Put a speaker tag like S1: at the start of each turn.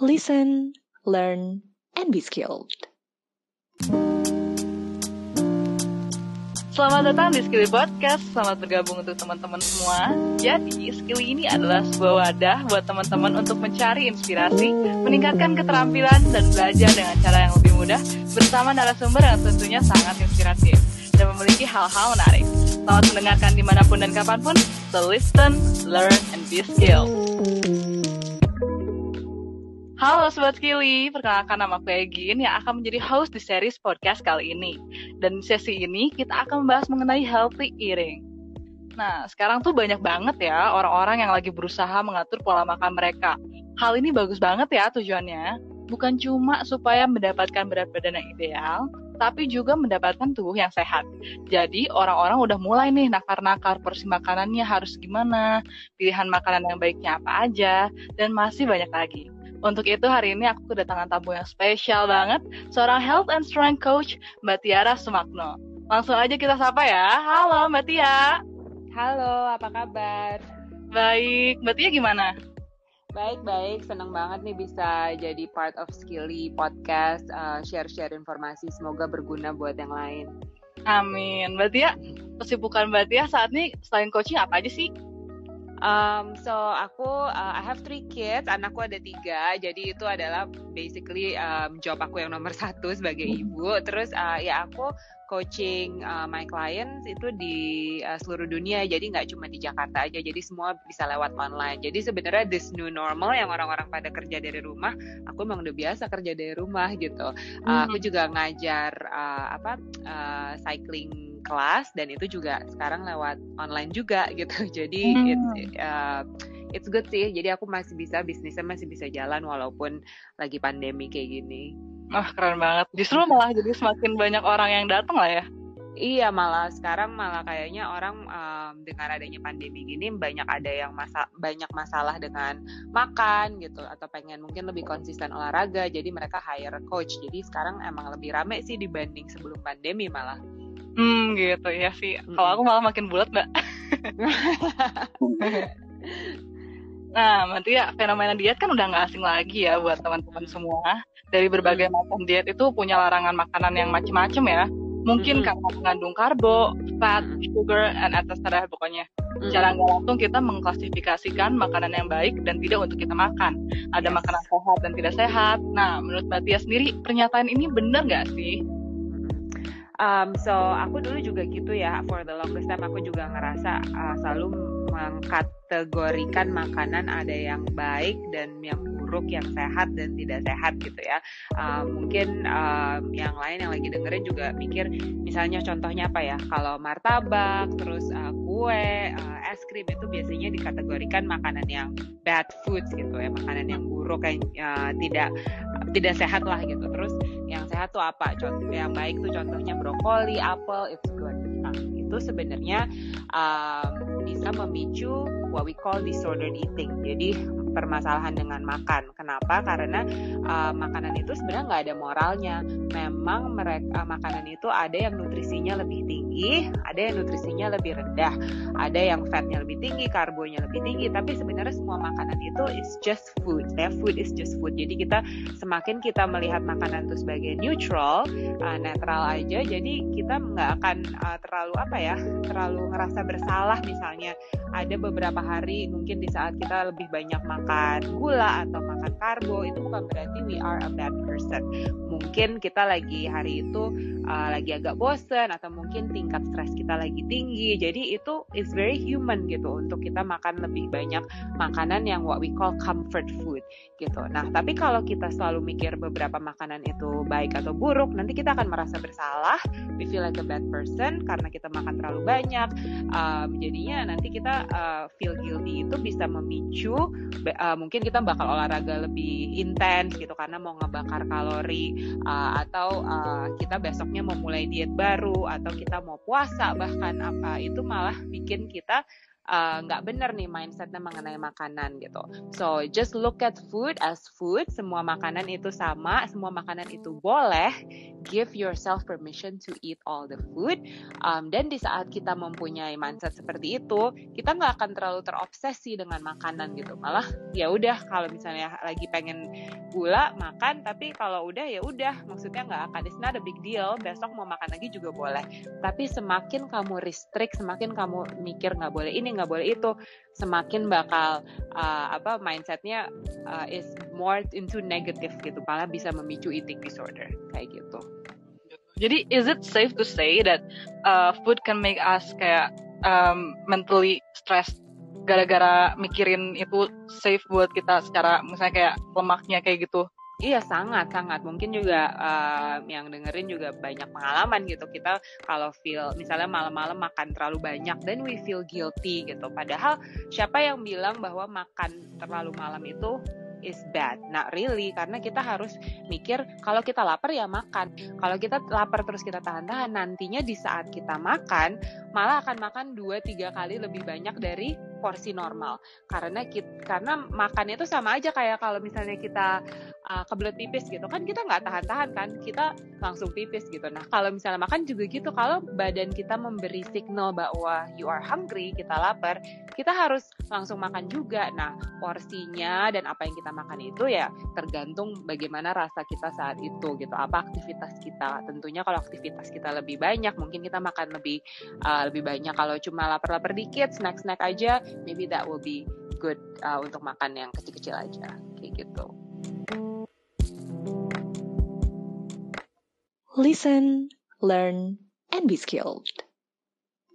S1: listen, learn, and be skilled.
S2: Selamat datang di Skilly Podcast. Selamat bergabung untuk teman-teman semua. Jadi, Skilly ini adalah sebuah wadah buat teman-teman untuk mencari inspirasi, meningkatkan keterampilan, dan belajar dengan cara yang lebih mudah bersama narasumber yang tentunya sangat inspiratif dan memiliki hal-hal menarik. Selamat mendengarkan di mana pun dan kapan pun. So listen, learn, and be skilled. Halo Sobat Skilly, perkenalkan nama aku Egin yang akan menjadi host di series podcast kali ini. Dan sesi ini kita akan membahas mengenai healthy eating. Nah, sekarang tuh banyak banget ya orang-orang yang lagi berusaha mengatur pola makan mereka. Hal ini bagus banget ya tujuannya. Bukan cuma supaya mendapatkan berat badan yang ideal, tapi juga mendapatkan tubuh yang sehat. Jadi orang-orang udah mulai nih nakar-nakar porsi makanannya harus gimana, pilihan makanan yang baiknya apa aja, dan masih banyak lagi. Untuk itu hari ini aku kedatangan tamu yang spesial banget, seorang health and strength coach Mbak Tiara Sumakno. Langsung aja kita sapa ya. Halo Mbak Tia.
S3: Halo, apa kabar?
S2: Baik, Mbak Tia gimana?
S3: Baik-baik, senang banget nih bisa jadi part of Skilly Podcast, uh, share-share informasi, semoga berguna buat yang lain.
S2: Amin. Mbak Tia, kesibukan Mbak Tia saat ini selain coaching apa aja sih?
S3: Um, so aku uh, I have three kids, anakku ada tiga, jadi itu adalah basically um, job aku yang nomor satu sebagai ibu. Terus uh, ya aku coaching uh, my clients itu di uh, seluruh dunia, jadi nggak cuma di Jakarta aja, jadi semua bisa lewat online. Jadi sebenarnya this new normal yang orang-orang pada kerja dari rumah, aku emang udah biasa kerja dari rumah gitu. Uh, aku juga ngajar uh, apa uh, cycling kelas dan itu juga sekarang lewat online juga gitu. Jadi hmm. it's uh, it's good sih. Jadi aku masih bisa bisnisnya masih bisa jalan walaupun lagi pandemi kayak gini.
S2: Wah oh, keren banget. Justru malah jadi semakin banyak orang yang datang lah ya?
S3: Iya malah sekarang malah kayaknya orang um, dengan adanya pandemi gini banyak ada yang masa banyak masalah dengan makan gitu atau pengen mungkin lebih konsisten olahraga. Jadi mereka hire coach. Jadi sekarang emang lebih rame sih dibanding sebelum pandemi malah.
S2: Hmm gitu ya sih. Hmm. Kalau aku malah makin bulat mbak. nah, nanti ya fenomena diet kan udah nggak asing lagi ya buat teman-teman semua. Dari berbagai hmm. macam diet itu punya larangan makanan yang macem-macem ya. Mungkin hmm. karena mengandung karbo, fat, sugar, and etc. pokoknya. Hmm. Secara nggak langsung kita mengklasifikasikan makanan yang baik dan tidak untuk kita makan. Ada yes. makanan sehat dan tidak sehat. Nah, menurut Mbak Tia sendiri, pernyataan ini benar nggak sih?
S3: Um, so aku dulu juga gitu ya. For the longest time aku juga ngerasa uh, selalu mengkategorikan makanan ada yang baik dan yang buruk, yang sehat dan tidak sehat gitu ya. Uh, mungkin um, yang lain yang lagi dengerin juga mikir, misalnya contohnya apa ya? Kalau martabak, terus uh, kue, uh, es krim itu biasanya dikategorikan makanan yang bad foods gitu ya, makanan yang buruk yang uh, tidak tidak sehat lah gitu. Terus yang sehat tuh apa? Contoh yang baik tuh contohnya brokoli, apel, it's good. Nah, itu sebenarnya um, bisa memicu what we call disordered eating. Jadi permasalahan dengan makan. Kenapa? Karena uh, makanan itu sebenarnya nggak ada moralnya. Memang mereka uh, makanan itu ada yang nutrisinya lebih tinggi, ada yang nutrisinya lebih rendah, ada yang fatnya lebih tinggi, karbonya lebih tinggi. Tapi sebenarnya semua makanan itu is just food. Ya, food is just food. Jadi kita semakin kita melihat makanan itu sebagai neutral, uh, netral aja, jadi kita nggak akan uh, terlalu apa ya, terlalu ngerasa bersalah misalnya ada beberapa hari mungkin di saat kita lebih banyak makan gula atau makan karbo itu bukan berarti we are a bad person. Mungkin kita lagi hari itu uh, lagi agak bosen atau mungkin tingkat stres kita lagi tinggi. Jadi itu is very human gitu untuk kita makan lebih banyak makanan yang what we call comfort food gitu. Nah tapi kalau kita selalu mikir beberapa makanan itu baik atau buruk nanti kita akan merasa bersalah we feel like a bad person karena kita makan terlalu banyak um, jadinya nanti kita uh, feel guilty. Itu bisa memicu uh, mungkin kita bakal olahraga lebih intens gitu karena mau ngebakar kalori uh, atau uh, kita besoknya mau mulai diet baru atau kita mau puasa bahkan apa itu malah bikin kita nggak uh, benar nih mindsetnya mengenai makanan gitu. So just look at food as food. Semua makanan itu sama, semua makanan itu boleh. Give yourself permission to eat all the food. Um, dan di saat kita mempunyai mindset seperti itu, kita nggak akan terlalu terobsesi dengan makanan gitu. Malah ya udah kalau misalnya lagi pengen gula makan, tapi kalau udah ya udah. Maksudnya nggak akan it's not a big deal. Besok mau makan lagi juga boleh. Tapi semakin kamu restrict, semakin kamu mikir nggak boleh ini nggak boleh itu semakin bakal uh, apa mindsetnya uh, is more into negative gitu malah bisa memicu eating disorder kayak gitu.
S2: Jadi is it safe to say that uh, food can make us kayak um, mentally stressed gara-gara mikirin itu safe buat kita secara misalnya kayak lemaknya kayak gitu?
S3: Iya sangat sangat. Mungkin juga uh, yang dengerin juga banyak pengalaman gitu. Kita kalau feel misalnya malam-malam makan terlalu banyak dan we feel guilty gitu. Padahal siapa yang bilang bahwa makan terlalu malam itu is bad. Not really, karena kita harus mikir kalau kita lapar ya makan. Kalau kita lapar terus kita tahan-tahan, nantinya di saat kita makan malah akan makan 2-3 kali lebih banyak dari porsi normal. Karena kita, karena makan itu sama aja kayak kalau misalnya kita uh, kebelet pipis gitu. Kan kita nggak tahan-tahan kan kita langsung pipis gitu. Nah kalau misalnya makan juga gitu. Kalau badan kita memberi signal bahwa you are hungry kita lapar kita harus langsung makan juga. Nah porsinya dan apa yang kita makan itu ya tergantung bagaimana rasa kita saat itu gitu. Apa aktivitas kita? Tentunya kalau aktivitas kita lebih banyak mungkin kita makan lebih uh, lebih banyak. Kalau cuma lapar-lapar dikit snack-snack aja maybe that will be good uh, untuk makan yang kecil-kecil aja kayak gitu.
S1: Listen, learn, and be skilled.